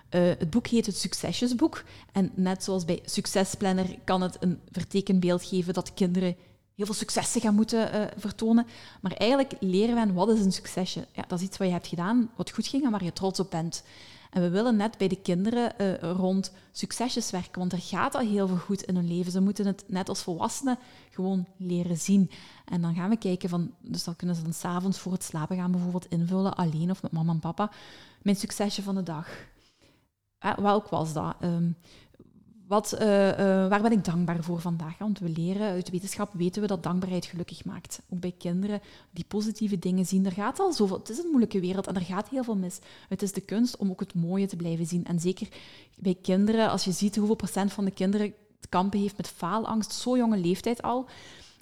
Uh, het boek heet het Succesjesboek. En net zoals bij Succesplanner kan het een vertekenbeeld geven dat kinderen heel veel successen gaan moeten uh, vertonen. Maar eigenlijk leren we hen wat is een succesje. Ja, dat is iets wat je hebt gedaan, wat goed ging en waar je trots op bent. En we willen net bij de kinderen uh, rond succesjes werken, want er gaat al heel veel goed in hun leven. Ze moeten het net als volwassenen gewoon leren zien. En dan gaan we kijken van, dus dan kunnen ze dan s'avonds voor het slapen gaan bijvoorbeeld invullen, alleen of met mama en papa, mijn succesje van de dag. Eh, welk was dat? Um, wat, uh, uh, waar ben ik dankbaar voor vandaag? Want we leren, uit wetenschap weten we dat dankbaarheid gelukkig maakt. Ook bij kinderen die positieve dingen zien. Er gaat al zoveel, het is een moeilijke wereld en er gaat heel veel mis. Het is de kunst om ook het mooie te blijven zien. En zeker bij kinderen, als je ziet hoeveel procent van de kinderen te kampen heeft met faalangst, zo jonge leeftijd al.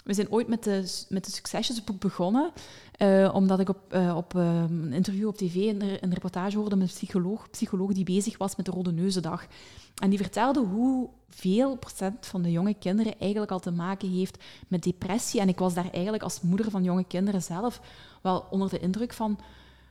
We zijn ooit met de, met de Succesjesboek begonnen, uh, omdat ik op, uh, op uh, een interview op tv een, een reportage hoorde met een psycholoog, psycholoog die bezig was met de Rode Neuzendag. En die vertelde hoeveel procent van de jonge kinderen eigenlijk al te maken heeft met depressie. En ik was daar eigenlijk als moeder van jonge kinderen zelf wel onder de indruk van,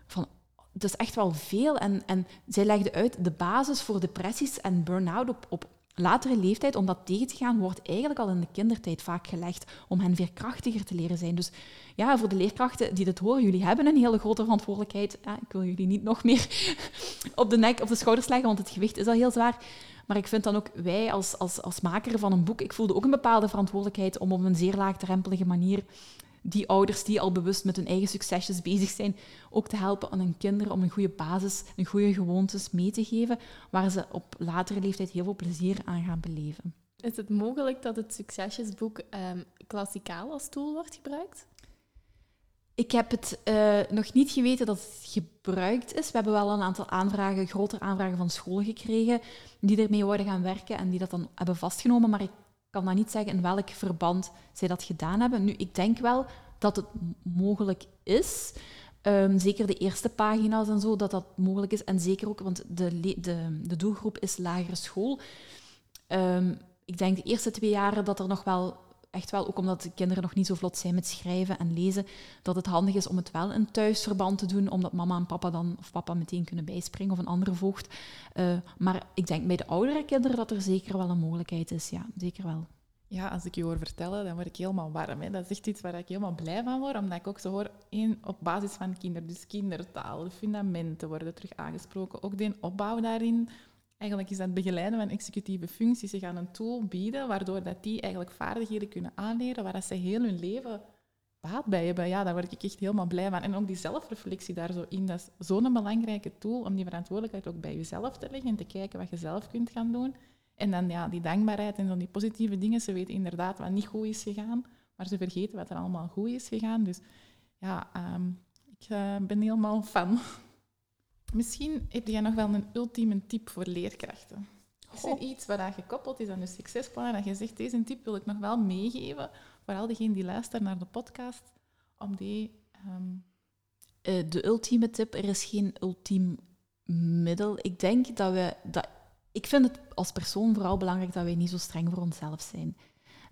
van het is echt wel veel. En, en zij legde uit, de basis voor depressies en burn-out op, op latere leeftijd, om dat tegen te gaan, wordt eigenlijk al in de kindertijd vaak gelegd om hen veerkrachtiger te leren zijn. Dus ja, voor de leerkrachten die dit horen, jullie hebben een hele grote verantwoordelijkheid. Ja, ik wil jullie niet nog meer *laughs* op de nek, op de schouders leggen, want het gewicht is al heel zwaar. Maar ik vind dan ook, wij als, als, als maker van een boek, ik voelde ook een bepaalde verantwoordelijkheid om op een zeer laagdrempelige manier die ouders die al bewust met hun eigen succesjes bezig zijn, ook te helpen aan hun kinderen om een goede basis, een goede gewoontes mee te geven, waar ze op latere leeftijd heel veel plezier aan gaan beleven. Is het mogelijk dat het succesjesboek um, klassikaal als tool wordt gebruikt? Ik heb het uh, nog niet geweten dat het gebruikt is. We hebben wel een aantal aanvragen, grotere aanvragen van scholen gekregen, die ermee worden gaan werken en die dat dan hebben vastgenomen. Maar ik kan dan niet zeggen in welk verband zij dat gedaan hebben. Nu, ik denk wel dat het mogelijk is. Um, zeker de eerste pagina's en zo, dat dat mogelijk is. En zeker ook, want de, de, de doelgroep is lagere school. Um, ik denk de eerste twee jaren dat er nog wel echt wel, ook omdat de kinderen nog niet zo vlot zijn met schrijven en lezen, dat het handig is om het wel in thuisverband te doen, omdat mama en papa dan, of papa meteen kunnen bijspringen, of een andere voogd. Uh, maar ik denk bij de oudere kinderen dat er zeker wel een mogelijkheid is, ja, zeker wel. Ja, als ik je hoor vertellen, dan word ik helemaal warm. Hè. Dat is echt iets waar ik helemaal blij van word, omdat ik ook zo hoor, één, op basis van kinder, dus kindertaal, de fundamenten worden terug aangesproken, ook de opbouw daarin, eigenlijk is dat begeleiden van executieve functies. Ze gaan een tool bieden waardoor dat die eigenlijk vaardigheden kunnen aanleren waar dat ze heel hun leven baat bij hebben. Ja, daar word ik echt helemaal blij van. En ook die zelfreflectie daar zo in, dat is zo'n belangrijke tool om die verantwoordelijkheid ook bij jezelf te leggen en te kijken wat je zelf kunt gaan doen. En dan ja, die dankbaarheid en dan die positieve dingen. Ze weten inderdaad wat niet goed is gegaan, maar ze vergeten wat er allemaal goed is gegaan. Dus ja, ehm, ik uh, ben helemaal fan. Misschien heb jij nog wel een ultieme tip voor leerkrachten. Is er iets wat gekoppeld is aan je succesplan dat je zegt, deze tip wil ik nog wel meegeven, vooral degene die luistert naar de podcast, om die... Um... de ultieme tip, er is geen ultiem middel. Ik denk dat we... Dat, ik vind het als persoon vooral belangrijk dat wij niet zo streng voor onszelf zijn.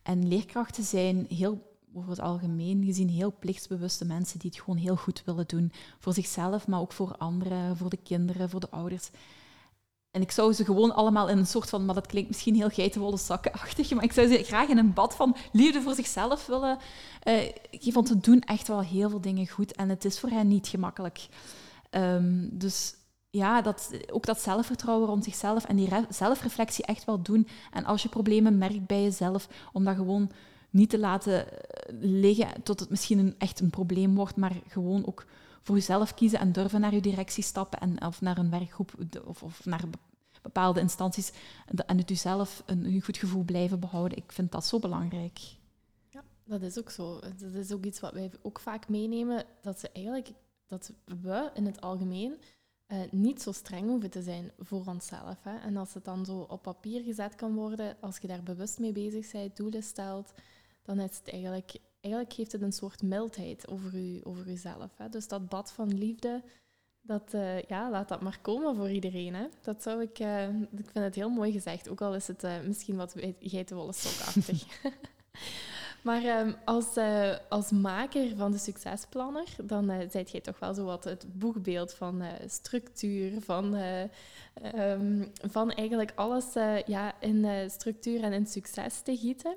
En leerkrachten zijn heel over het algemeen gezien heel plichtsbewuste mensen die het gewoon heel goed willen doen. Voor zichzelf, maar ook voor anderen, voor de kinderen, voor de ouders. En ik zou ze gewoon allemaal in een soort van, maar dat klinkt misschien heel geitenwolle zakkenachtig, maar ik zou ze graag in een bad van liefde voor zichzelf willen uh. Want ze doen echt wel heel veel dingen goed en het is voor hen niet gemakkelijk. Um, dus ja, dat, ook dat zelfvertrouwen rond zichzelf en die zelfreflectie echt wel doen. En als je problemen merkt bij jezelf, om dat gewoon niet te laten eh, liggen tot het misschien een, echt een probleem wordt, maar gewoon ook voor jezelf kiezen en durven naar je directie stappen en, of naar een werkgroep of, of naar bepaalde instanties en het jezelf een, goed gevoel blijven behouden. Ik vind dat zo belangrijk. Ja, dat is ook zo. Dat is ook iets wat wij ook vaak meenemen, dat ze eigenlijk dat we in het algemeen uh, niet zo streng hoeven te zijn voor onszelf. Hè. En als het dan zo op papier gezet kan worden, als je daar bewust mee bezig bent, doelen stelt, dan is het eigenlijk, eigenlijk geeft het een soort mildheid over, u, over uzelf. Hè. Dus dat bad van liefde, dat, uh, ja, laat dat maar komen voor iedereen. Hè. Dat zou ik, uh, ik vind het heel mooi gezegd, ook al is het uh, misschien wat geitenwolle stokachtig. *laughs* *laughs* maar um, als, als maker van de succesplanner, dan uh, zijt jij toch wel zo wat het boegbeeld van structuur, van, um, van eigenlijk alles ja, in structuur en in succes te gieten.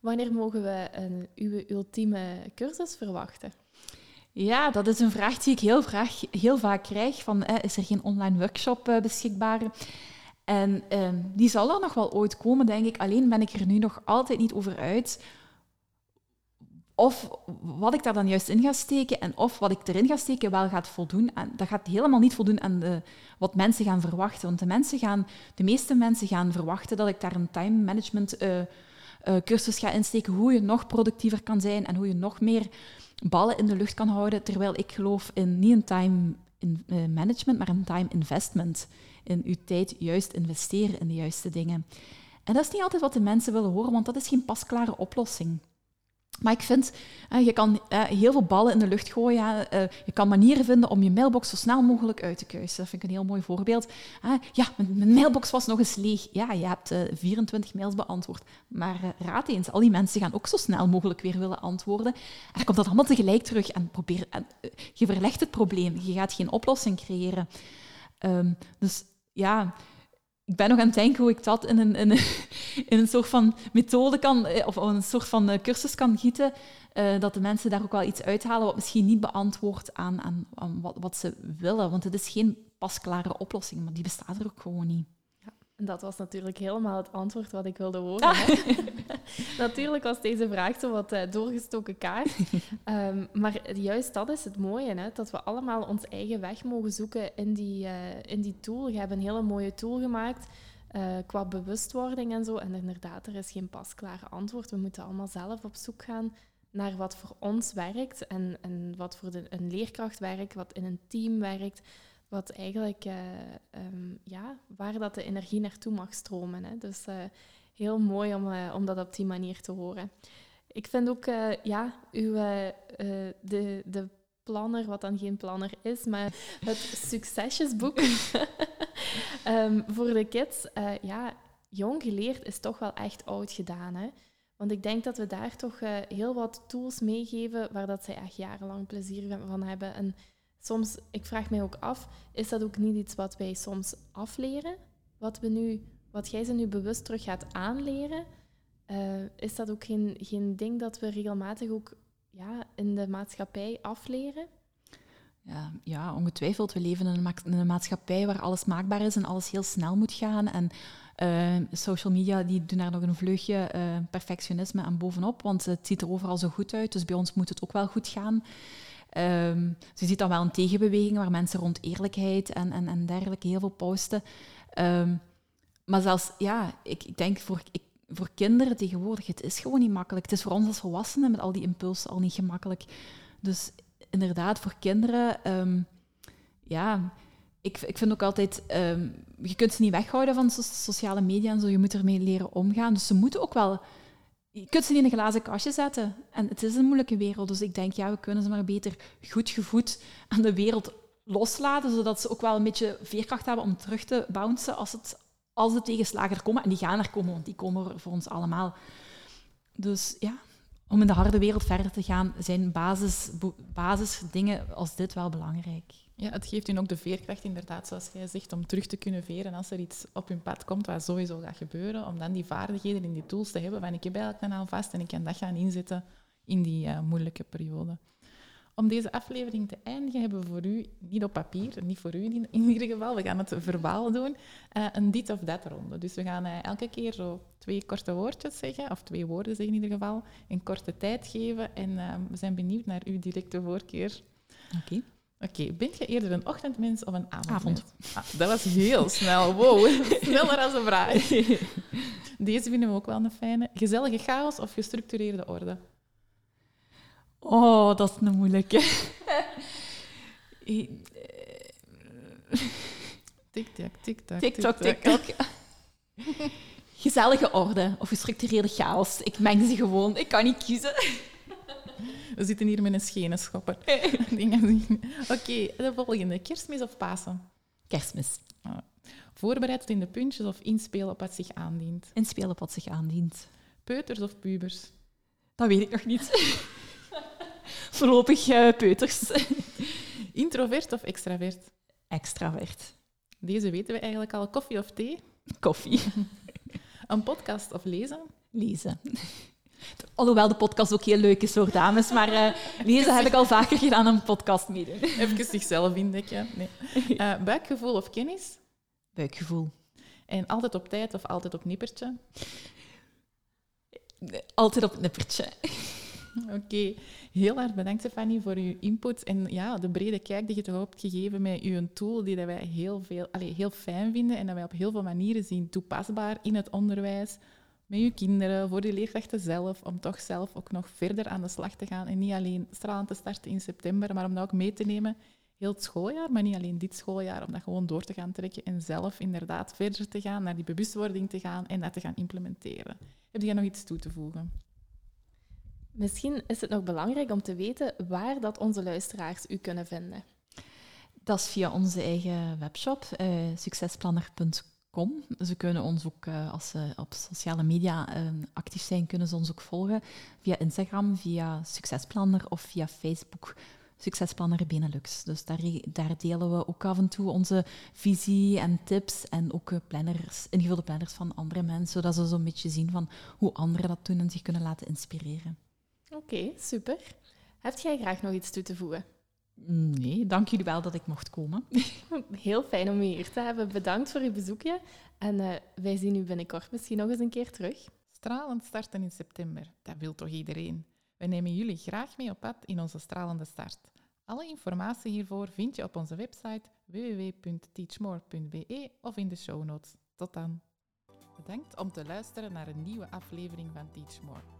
Wanneer mogen we een, uw ultieme cursus verwachten? Ja, dat is een vraag die ik heel, heel vaak krijg. Van, eh, is er geen online workshop uh, beschikbaar? En uh, die zal er nog wel ooit komen, denk ik. Alleen ben ik er nu nog altijd niet over uit. Of wat ik daar dan juist in ga steken en of wat ik erin ga steken wel gaat voldoen. En dat gaat helemaal niet voldoen aan wat mensen gaan verwachten. Want de, mensen gaan, de meeste mensen gaan verwachten dat ik daar een time management uh, uh, cursus ga insteken hoe je nog productiever kan zijn en hoe je nog meer ballen in de lucht kan houden. Terwijl ik geloof in niet een time in, uh, management, maar een time investment. In uw tijd juist investeren in de juiste dingen. En dat is niet altijd wat de mensen willen horen, want dat is geen pasklare oplossing. Maar ik vind, je kan heel veel ballen in de lucht gooien. Eh, je kan manieren vinden om je mailbox zo snel mogelijk uit te kuisen. Dat vind ik een heel mooi voorbeeld. Ja, mijn mailbox was nog eens leeg. Ja, je hebt 24 eh, mails beantwoord. Maar eh, raad eens, al die mensen gaan ook zo snel mogelijk weer willen antwoorden. En dan komt dat allemaal tegelijk terug. En probeer, je verlegt het probleem. Je gaat geen oplossing creëren. Ehm, dus ja, ik ben nog aan het denken hoe ik dat in een, in een, in een soort van methode kan, eh, of een soort van eh, cursus kan gieten, uh, dat de mensen daar ook wel iets uithalen wat misschien niet beantwoordt aan, aan, aan wat, wat ze willen. Want het is geen pasklare oplossing, maar die bestaat er ook gewoon niet. Dat was natuurlijk helemaal het antwoord wat ik wilde horen. Ah. *laughs* natuurlijk was deze vraag zo wat uh, doorgestoken kaart. um, *laughs* maar juist dat is het mooie, hè? dat we allemaal ons eigen weg mogen zoeken in die, uh, in die tool. Je hebt een hele mooie tool gemaakt uh, qua bewustwording en zo. En inderdaad, er is geen pasklaar antwoord. We moeten allemaal zelf op zoek gaan naar wat voor ons werkt en, en wat voor de, een leerkracht werkt, wat in een team werkt wat eigenlijk, uh, um, ja, waar dat de energie naartoe mag stromen. Hè. Dus uh, heel mooi om, uh, om dat op die manier te horen. Ik vind ook, ja, uw, de, de planner, wat dan geen planner is, maar het *laughs* succesjesboek um, *laughs* voor de kids. ja, jong geleerd is toch wel echt oud gedaan. Hè? Want ik denk dat we daar toch heel wat tools meegeven waar dat zij echt jarenlang plezier van hebben. En soms, ik vraag mij ook af, is dat ook niet iets wat wij soms afleren? Wat, we nu, wat jij ze nu bewust terug gaat aanleren, uh, is dat ook geen, geen ding dat we regelmatig ook ja, in de maatschappij afleren? ja, ja, ongetwijfeld. We leven in een, maatschappij waar alles maakbaar is en alles heel snel moet gaan. En uh, social media die doen daar nog een vleugje uh, perfectionisme aan bovenop, want het ziet er overal zo goed uit. Dus bij ons moet het ook wel goed gaan. Um, je ziet dan wel een tegenbeweging waar mensen rond eerlijkheid en, en, en dergelijke heel veel posten. Um, maar zelfs, ja, ik, ik denk voor, ik, voor kinderen tegenwoordig, het is gewoon niet makkelijk. Het is voor ons als volwassenen met al die impulsen al niet gemakkelijk. Dus inderdaad, voor kinderen, um, ja, ik, ik vind ook altijd, je kunt ze niet weghouden van so sociale media en zo, je moet ermee leren omgaan. Dus ze moeten ook wel, je kunt ze niet in een glazen kastje zetten. En het is een moeilijke wereld, dus ik denk, ja, we kunnen ze maar beter goed gevoed aan de wereld loslaten, zodat ze ook wel een beetje veerkracht hebben om terug te bouncen als, het, als de tegenslagen er komen. En die gaan er komen, want die komen er voor ons allemaal. Dus ja, om in de harde wereld verder te gaan, zijn basis, basisdingen als dit wel belangrijk. Ja, het geeft u ook de veerkracht, inderdaad, zoals jij zegt, om terug te kunnen veren als er iets op hun pad komt wat sowieso gaat gebeuren. Om dan die vaardigheden en die tools te hebben van ik heb eigenlijk naam vast en ik kan dat gaan inzetten in die uh, moeilijke periode. Om deze aflevering te eindigen hebben we voor u, niet op papier, niet voor u in, in ieder geval, we gaan het verbaal doen, uh, een dit of dat ronde. Dus we gaan uh, elke keer zo twee korte woordjes zeggen, of twee woorden zeggen in ieder geval, in korte tijd geven. En uh, we zijn benieuwd naar uw directe voorkeur. Oké. Okay. Oké, okay, bent je eerder een ochtendmens of een avondmens? Avond. Ah, dat was heel snel. Wow, *laughs* sneller als een vraag. *laughs* Deze vinden we ook wel een fijne. Gezellige chaos of gestructureerde orde? Oh, dat is een moeilijke. *laughs* Tik-tak, tik-tak. Tik-tak, tik-tak. *laughs* Gezellige orde of gestructureerde chaos. Ik meng ze gewoon. Ik kan niet kiezen. *laughs* We zitten hier met een schenenschopper. Oké, okay, de volgende. Kerstmis of Pasen? Kerstmis. Ah. Voorbereid in de puntjes of inspelen op wat zich aandient? Inspelen op wat zich aandient. Peuters of pubers? Dat weet ik nog niet. Voorlopig uh, peuters. *laughs* Introvert of extravert? Extravert. Deze weten we eigenlijk al. Koffie of thee? Koffie. *laughs* Een podcast of lezen? Lezen. *laughs* Alhoewel de podcast ook heel leuk is voor dames, maar uh, lezen heb ik al vaker gedaan een podcast meedoen. Even zichzelf indekken. Nee. Uh, buikgevoel of kennis? Buikgevoel. En altijd op tijd of altijd op nippertje? Altijd op nippertje. *laughs* Oké, heel erg bedankt Stefanie voor uw input en ja, de brede kijk die je toch hebt gegeven met uw tool die dat wij heel, veel, allez, heel fijn vinden en dat wij op heel veel manieren zien toepasbaar in het onderwijs, met uw kinderen, voor de leerkrachten zelf, om toch zelf ook nog verder aan de slag te gaan en niet alleen stralend te starten in september, maar om dat ook mee te nemen heel het schooljaar, maar niet alleen dit schooljaar, om dat gewoon door te gaan trekken en zelf inderdaad verder te gaan, naar die bewustwording te gaan en dat te gaan implementeren. Heb jij nog iets toe te voegen? Misschien is het nog belangrijk om te weten waar dat onze luisteraars u kunnen vinden. Dat is via onze eigen webshop, uh, succesplanner.com. Ze kunnen ons ook, uh, als ze op sociale media uh, actief zijn, kunnen ze ons ook volgen via Instagram, via Succesplanner of via Facebook. Succesplanner Benelux. Dus daar, daar, delen we ook af en toe onze visie en tips en ook planners, ingevulde planners van andere mensen, zodat ze zo'n beetje zien van hoe anderen dat doen en zich kunnen laten inspireren. Oké, okay, super. Heb jij graag nog iets toe te voegen? Nee, dank jullie wel dat ik mocht komen. *laughs* Heel fijn om u hier te hebben. Bedankt voor uw bezoekje. En uh, wij zien u binnenkort misschien nog eens een keer terug. Stralend starten in september, dat wil toch iedereen? We nemen jullie graag mee op pad in onze stralende start. Alle informatie hiervoor vind je op onze website www.teachmore.be of in de show notes. Tot dan. Bedankt om te luisteren naar een nieuwe aflevering van Teach More